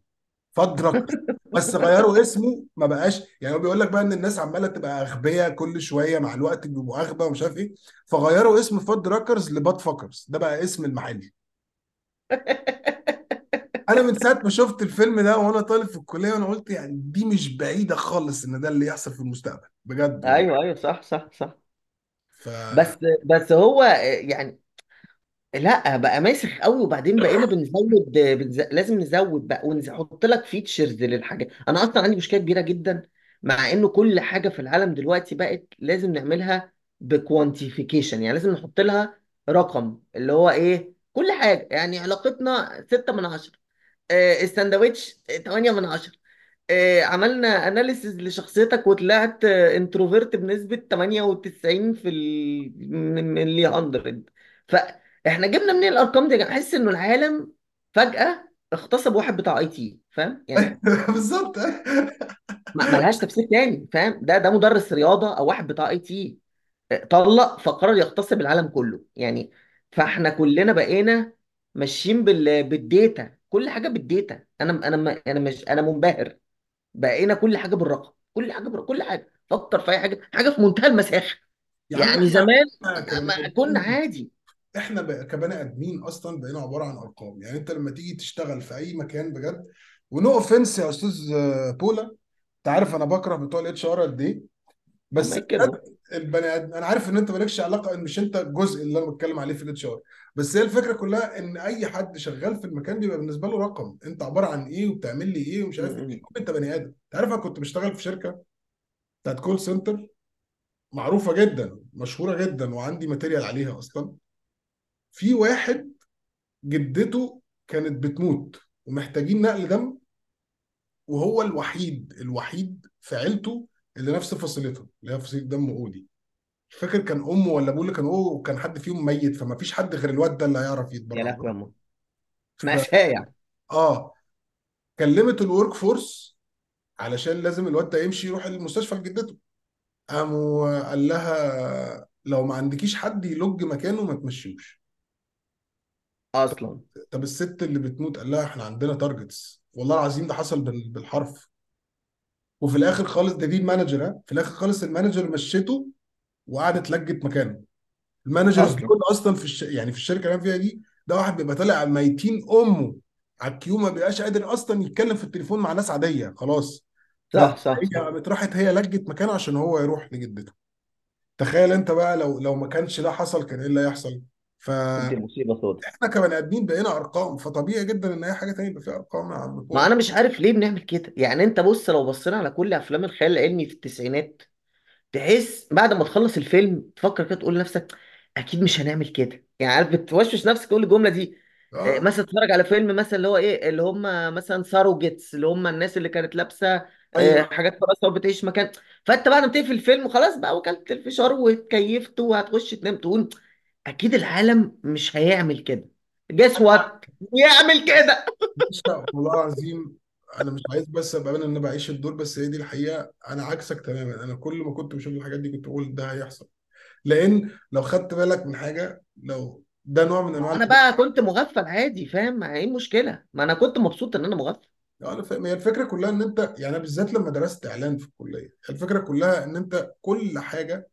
فاد راكرز بس غيروا اسمه ما بقاش يعني هو بيقول لك بقى إن الناس عمالة تبقى أغبياء كل شوية مع الوقت بيبقوا أغبى ومش عارف إيه. فغيروا اسم فاد راكرز لباد فاكرز. ده بقى اسم المحل. (laughs) أنا من ساعة ما شفت الفيلم ده وأنا طالب في الكلية وأنا قلت يعني دي مش بعيدة خالص إن ده اللي يحصل في المستقبل بجد والله أيوه أيوه صح صح صح. ف بس بس هو يعني لأ بقى ماسخ قوي وبعدين بقينا (coughs) بنزود بنز... لازم نزود بقى ونحط لك features للحاجات. أنا أصلا عندي مشكلة كبيرة جدا مع إنه كل حاجة في العالم دلوقتي بقت لازم نعملها ب quantification يعني لازم نحط لها رقم اللي هو إيه كل حاجة يعني علاقتنا 6 من 10 آه الساندوتش 8 من 10 آه، عملنا analysis لشخصيتك وطلعت introvert بنسبة 98 في ال من اللي 100 فاحنا جبنا منين الأرقام دي؟ أحس إنه العالم فجأة اغتصب واحد بتاع IT فاهم؟ يعني (laughs) بالظبط. ما ملهاش تفسير تاني فاهم؟ ده ده مدرس رياضة أو واحد بتاع IT طلق فقرر يغتصب العالم كله. يعني فاحنا كلنا بقينا ماشيين بال بال data كل حاجة بال data أنا أنا أنا مش أنا منبهر. بقينا كل حاجة بالرقم. كل حاجة بالرقم. كل حاجة. فكر في أي حاجة. حاجة في منتهى المساخه يا عم يعني إحنا زمان كبني ما كنا آدمين عادي. إحنا بقى كبني آدمين أصلا بقينا عبارة عن أرقام. يعني أنت لما تيجي تشتغل في أي مكان بجد و no offense يا أستاذ آه، بولا. أنت عارف أنا بكره بتوع ال HR قد إيه؟ بس بجد البني آدم أنا عارف إن أنت مالكش علاقة إن مش أنت الجزء اللي أنا بتكلم عليه في ال HR بس هي الفكرة كلها إن أي حد شغال في المكان بيبقى بالنسبة له رقم. أنت عبارة عن إيه وبتعمل لي إيه ومش عارف إيه. أنت بني آدم. أنت عارف أنا كنت بشتغل في شركة بتاعت call center معروفة جدا مشهورة جدا وعندي material عليها أصلا. في واحد جدته كانت بتموت ومحتاجين نقل دم وهو الوحيد الوحيد في عيلته اللي نفس فصيلته اللي هي فصيلة دم O دي. مش فاكر كان أمه ولا أبوه اللي كان هو وكان حد فيهم ميت فما فيش حد غير الواد ده اللي هيعرف يا يتبرع لهوي يا ف مأساة يعني آه. كلمت ال work force علشان لازم الواد ده يمشي يروح المستشفى لجدته قاموا قال لها لو ما عندكيش حد يلج مكانه ما تمشيوش أصلا. طب الست اللي بتموت قال لها إحنا عندنا targets والله العظيم ده حصل بال- بالحرف. وفي الآخر خالص ده دي ال manager ها؟ في الآخر خالص ال manager مشيته وقعدت لجت مكانه. ال managers دول أصلا في الش... يعني في الشركة اللي أنا فيها دي ده واحد بيبقى طالع ميتين أمه على الكيو ما بيبقاش قادر أصلا يتكلم في التليفون مع ناس عادية خلاص. لا صح صح. هي قامت راحت هي لجت مكانه عشان هو يروح لجدته. تخيل أنت بقى لو لو ما كانش ده حصل كان إيه اللي هيحصل؟ دي فاحنا مصيبه سودة كبني آدمين بقينا أرقام فطبيعي جدا إن أي حاجة تانية يبقى فيها أرقام يا عم. ما أنا مش عارف ليه بنعمل كده. يعني أنت بص لو بصينا على كل أفلام الخيال العلمي في التسعينات تحس بعد ما تخلص الفيلم تفكر كده تقول لنفسك أكيد مش هنعمل كده. يعني عارف بتوشوش نفسك تقول الجمله دي. آه، آه. مثلا تتفرج على فيلم مثلا اللي هو إيه اللي هم مثلا Surrogates اللي هم الناس اللي كانت لابسة آه، أيوه. حاجات فرنسا وبتعيش مكان. فأنت بعد ما تقفل الفيلم خلاص بقى وكلت الفشار واتكيفت وهتخش تنام تقول أكيد العالم مش هيعمل كده. guess what يعمل كده. بص والله العظيم أنا مش عايز بس ابقى أنا ان أنا بعيش الدور بس هي دي الحقيقة. أنا عكسك تماما. أنا كل ما كنت بشوف الحاجات دي كنت بقول ده هيحصل. لأن لو خدت بالك من حاجة لو ده نوع من أنواع أنا الحاجات بقى كنت مغفل عادي فاهم؟ إيه المشكلة؟ ما أنا كنت مبسوط إن أنا مغفل. أنا فاهم. هي الفكرة كلها إن أنت يعني أنا بالذات لما درست إعلان في الكلية الفكرة كلها إن أنت كل حاجة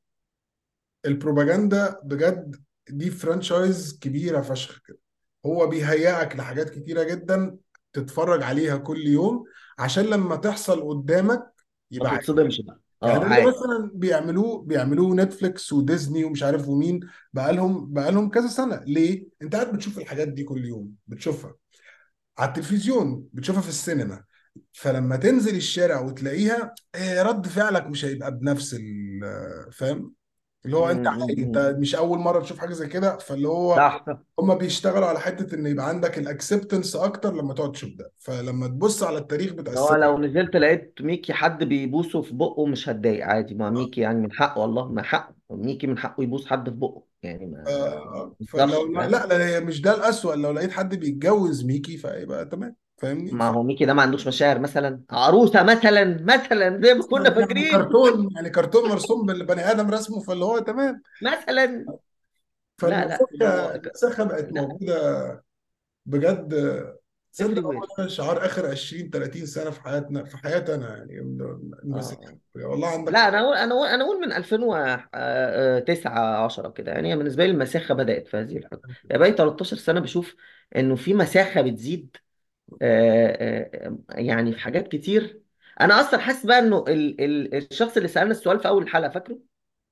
البروباجندا بجد دي franchise كبيرة فشخ كده. هو بيهيئك لحاجات كتيرة جدا تتفرج عليها كل يوم عشان لما تحصل قدامك ما يبقى عادي تتصدمش بقى. يعني آه ده اللي عادي. مثلا بيعملوه بيعملوه Netflix و Disney ومش عارف ومين بقالهم بقالهم كذا سنة. ليه؟ انت قاعد بتشوف الحاجات دي كل يوم بتشوفها. على التلفزيون بتشوفها في السينما. فلما تنزل الشارع وتلاقيها آه، رد فعلك مش هيبقى بنفس ال- فاهم؟ اللي هو أنت عادي أنت مش أول مرة تشوف حاجة زي كده فاللي هو صح. هما بيشتغلوا على حتة إن يبقى عندك ال acceptance أكتر لما تقعد تشوف ده. فلما تبص على التاريخ بتاع هو السينما لو نزلت لقيت ميكي حد بيبوسه في بقه مش هتضايق عادي. ما ميكي يعني من حقه والله ما حقه. ميكي من حقه يبوس حد في بقه يعني ما آه، ما فلو تقدرش لا لا مش ده الأسوأ. لو لقيت حد بيتجوز ميكي فيبقى تمام. فاهمني؟ ما. هو ميكي ده ما عندوش مشاعر مثلا؟ عروسة مثلا مثلا زي ما كنا يعني فاكرين. كرتون يعني كرتون مرسوم بالبني آدم رسمه فاللي هو تمام. مثلا. لا لا المساخة بقت لا. موجودة بجد. ده شعار آخر 20 30 سنة في حياتنا في حياتنا يعني آه. والله عندك لا أنا أقول أنا أقول أنا أقول من 2009 10 كده يعني بالنسبة لي المساخة بدأت في هذه الحقبة. يعني بقى 13 سنة بشوف إنه في مساخة بتزيد آه، آه، يعني في حاجات كتير. أنا أصلا حاسس بقى إنه ال ال الشخص اللي سألنا السؤال في أول الحلقة فاكره؟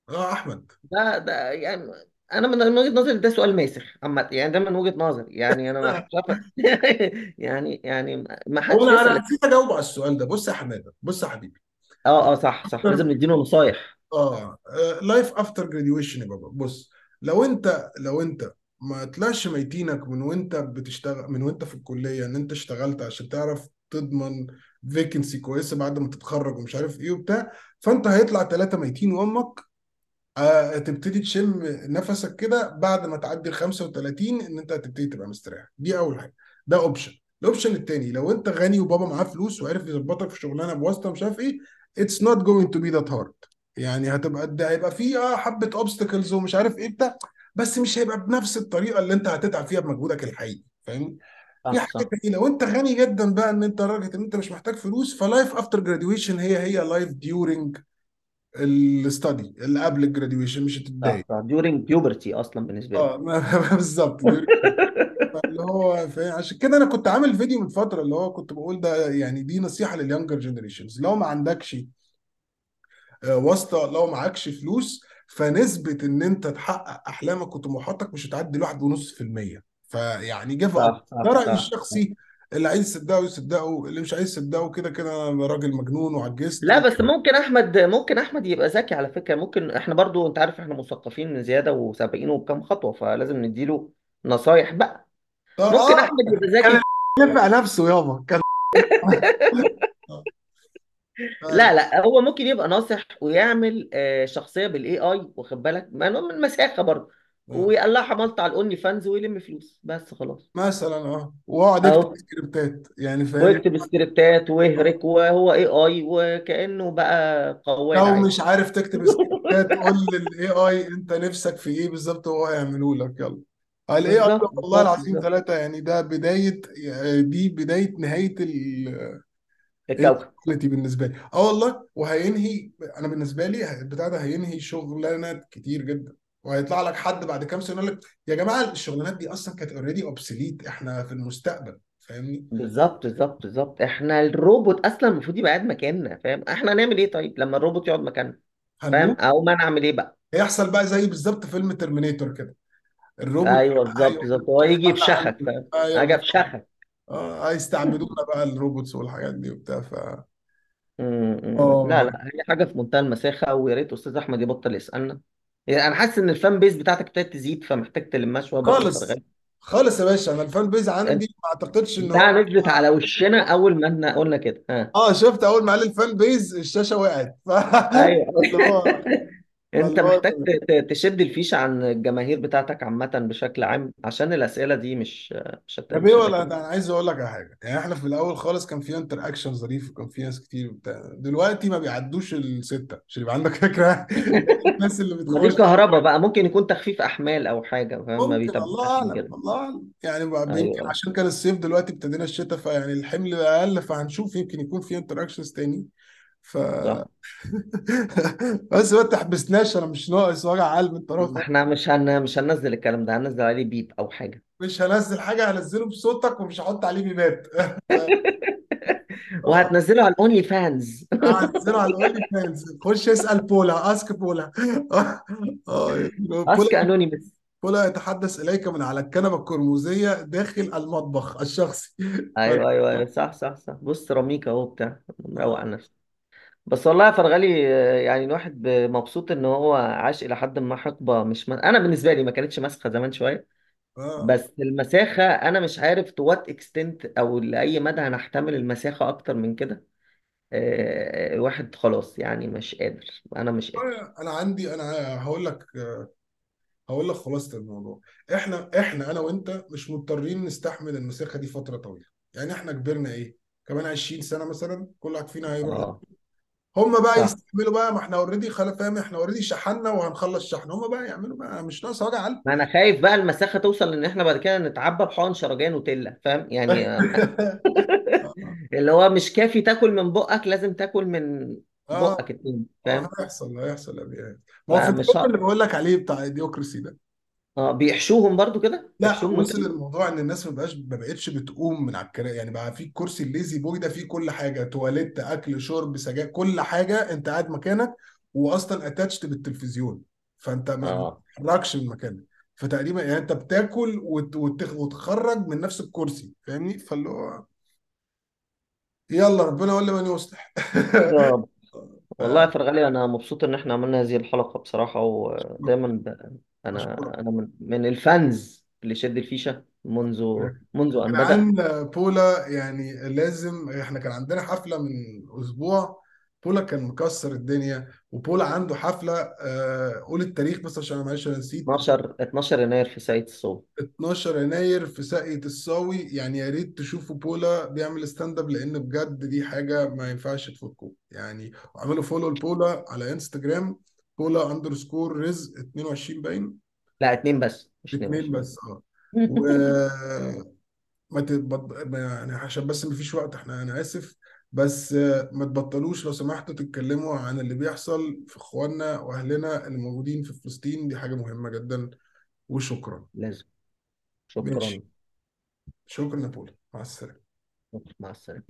آه أحمد. ده ده يعني أنا من من وجهة نظري ده سؤال ماسخ. أما يعني ده من وجهة نظري. يعني أنا ما (laughs) عارف (laughs) يعني يعني ما هو حدش أنا يسأل. أنا نسيت أجاوب على السؤال ده. بص يا حمادة بص يا حبيبي. آه آه صح صح. لازم نديله نصايح. آه life after graduation يا بابا. بص لو أنت لو أنت ما طلعش ميتينك من وانت بتشتغل من وانت في الكلية ان انت اشتغلت عشان تعرف تضمن vacancy كويسة بعد ما تتخرج ومش عارف إيه وبتاع. فانت هيطلع ثلاثة ميتين أمك آه تبتدي تشم نفسك كده بعد ما تعدي ال 35 ان انت هتبتدي تبقى مستريح. دي أول حاجة. ده option ال option التاني لو انت غني وبابا معاه فلوس وعرف يظبطك في شغلانة بواسطة مش عارف إيه it's not going to be that hard يعني هتبقى ده هيبقى فيه آه حبة obstacles ومش عارف إيه بتاع. بس مش هيبقى بنفس الطريقة اللي انت هتتعب فيها بمجهودك الحقيقي فاهمني؟ في صح. حاجة لو انت غني جدا بقى إن انت راجل إن انت مش محتاج فلوس ف life after graduation هي هي life during ال study اللي قبل ال graduation مش هتتضايق صح. During puberty أصلا بالنسبة لي آه (laughs) بالظبط. اللي هو عشان كده أنا كنت عامل فيديو من فترة اللي هو كنت بقول ده يعني دي نصيحة لل younger generations لو ما عندكش آه، واسطة لو معكش فلوس فنسبة إن أنت تحقق أحلامك وطموحاتك مش هتعدي الواحد ونص في المية. فيعني صح ده رأيي. الشخصي اللي عايز يصدقه يصدقه اللي مش عايز يصدقه كده كده أنا راجل مجنون وعجزت لا بس ممكن أحمد ممكن أحمد يبقى ذكي على فكرة. ممكن إحنا برضو أنت عارف إحنا مثقفين من زيادة وسابقينه بكام خطوة فلازم نديله نصايح بقى. آه ممكن آه، أحمد يبقى كان ذكي نفع نفسه يابا. كان (laughs) لا لا هو ممكن يبقى ناصح ويعمل آه، شخصية بال AI واخد بالك؟ ما من مساخة برضه. آه. ويقلعها ملط على ال OnlyFans ويلم فلوس بس خلاص. مثلا آه. واقعد اكتب سكريبتات يعني فاهم؟ واكتب سكريبتات واهرك وهو AI وكأنه بقى قوال لو عادي مش عارف تكتب سكريبتات قول لل AI أنت نفسك في إيه بالظبط وهو هيعمله لك يلا. ال AI بالظبط والله بالظبط العظيم بالظبط. ثلاثة يعني ده بداية دي بداية نهاية ال الكوكب. ال quality بالنسبة لي. آه والله وهينهي أنا بالنسبة لي البتاع ده هينهي شغلانات كتير جدا. وهيطلع لك حد بعد كام سنة يقول لك يا جماعة الشغلانات دي أصلا كانت already obsolete إحنا في المستقبل. فاهمني؟ بالظبط بالظبط بالظبط. إحنا الروبوت أصلا المفروض يبقى قاعد مكاننا فاهم؟ إحنا هنعمل إيه طيب لما الروبوت يقعد مكاننا؟ فاهم؟ هنموت أو ما نعمل إيه بقى؟ هيحصل بقى زي بالظبط فيلم Terminator كده. الروبوت أيوه بالظبط بالظبط. هو يجي يفشخك فاهم؟ أيوه بالظبط افشخك آه هيستعبدونا بقى ال robots والحاجات دي وبتاع ف م. لا آه. لا هي حاجة في منتهى المساخة ويا ريت أستاذ أحمد يبطل يسألنا. يعني أنا حاسس إن ال fan base بتاعتك ابتدت تزيد فمحتاج تلمها شوية خالص خالص يا باشا أنا ال fan base عندي ما أعتقدش إن هو نزلت على وشنا أول ما إحنا قلنا كده. ها. آه شفت أول ما قال ال fan base الشاشة وقعت. ف (laughs) أيوه. اللي هو (laughs) انت فاللي هو محتاج ت- ت- تشد الفيشه عن الجماهير بتاعتك عامة بشكل عام عشان الأسئلة دي مش مش هت- يا بيه مش ولا هتاكل أنا عايز أقول لك على حاجة. يعني إحنا في الأول خالص كان في interaction ظريف وكان في ناس كتير وبتاع دلوقتي ما بيعدوش الستة عشان يبقى عندك فكرة. (laughs) الناس اللي ما دي بتخش كهرباء بقى ممكن يكون تخفيف أحمال أو حاجة فاهم؟ ما ممكن الله بيتابعوش أعلم كده. الله أعلم. يعني بقى يمكن أيوه. عشان كان الصيف دلوقتي ابتدينا الشتاء فيعني الحمل أقل فهنشوف يمكن يكون في interactions تاني. ف صح. (laughs) بس ما تحبسناش أنا مش ناقص وجع قلب أنت ما إحنا مش هن... مش هننزل الكلام ده هننزل عليه beep أو حاجة. مش هنزل حاجة هنزله بصوتك ومش هحط عليه بيبات (laughs) وهتنزله على ال OnlyFans. (laughs) هنزله على ال OnlyFans. خش اسأل بولا ask بولا. بولا ask anonymous بولا يتحدث إليك من على الكنبة القرمزيه داخل المطبخ الشخصي. أيوه أيوه أيوه. صح صح صح. بص رميك أهو بتاع مروق على نفسه بس والله يا فرغلي آه، يعني الواحد ب- مبسوط إن هو عاش إلى حد ما حقبة مش م... أنا بالنسبة لي ما كانتش مسخه زمان شوية. آه. بس المساخة أنا مش عارف to what extent أو لأي مدى هنحتمل المساخة أكتر من كده. آه، الواحد خلاص يعني مش قادر أنا مش قادر. أنا عندي أنا هقول لك هقول لك خلاصة الموضوع. إحنا إحنا أنا وأنت مش مضطرين نستحمل المساخة دي فترة طويلة. يعني إحنا كبرنا إيه؟ كمان 20 سنة مثلا كل واحد فينا هيروح آه. هم بقى صح. يستحملوا بقى ما إحنا already خلاص فاهم إحنا already شحنا وهنخلص شحن. هم بقى يعملوا بقى مش ناقص وجع قلب. ما أنا خايف بقى المساخة توصل إن إحنا بعد كده نتعبى بحقن شرجان وتله فاهم؟ يعني (laughs) اللي هو مش كافي تاكل من بقك لازم تاكل من آه. بقك آه فاهم؟ هيحصل هيحصل يا بيه ما هو في فمش اللي. بقول لك عليه بتاع Idiocracy ده آه بيحشوهم برضو كده؟ لا بيحشوهم وصل نوتيلا الموضوع إن الناس ما بقاش ما بقتش بتقوم من على الكراسي يعني بقى في كرسي ال La-Z-Boy ده فيه كل حاجة تواليت أكل شرب سجاير كل حاجة أنت قاعد مكانك واصلا attached بالتلفزيون. فأنت ما آه. بتتحركش من مكانك فتقريبا يعني أنت بتاكل وت- وت- وتخرج من نفس الكرسي فاهمني؟ فاللي هو يلا ربنا يولي من يصلح. يا (laughs) والله يا ف- فرغلي أنا مبسوط إن إحنا عملنا هذه الحلقة بصراحة ودايما. أنا اشكرك أنا من, من ال fans اللي شد الفيشة منذ منذ أن بدأ. جدعان بولا يعني لازم إحنا كان عندنا حفلة من أسبوع بولا كان مكسر الدنيا وبولا عنده حفلة آه، قول التاريخ بس عشان أنا معلش أنا نسيت. 12 12 يناير في ساقية الصوت 12 يناير في ساقية الصاوي. يعني يا ريت تشوفوا بولا بيعمل stand up لأن بجد دي حاجة ما ينفعش تفوتكم يعني واعملوا follow لبولا على انستجرام بولا اندرسكور رزق 22 باين؟ لا اتنين بس مش اتنين 22 بس آه. (laughs) و ما تبط... ما- يعني عشان بس ما فيش وقت إحنا أنا آسف. بس آه، ما تبطلوش لو سمحتوا تتكلموا عن اللي بيحصل في إخواننا وأهلنا اللي موجودين في فلسطين. دي حاجة مهمة جدا وشكرا. لازم. شكرا ماشي. شكرا. يا بولا مع السلامة. مع السلامة.